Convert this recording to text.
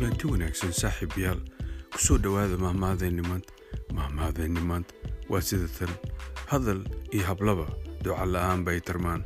kulanti wanaagsan saaxiibayaal ku soo dhowaada mahmaadeenni maanta mahmaadeenni maanta waa sida tan hadal iyo hablaba duca la'aan bay tarmaan.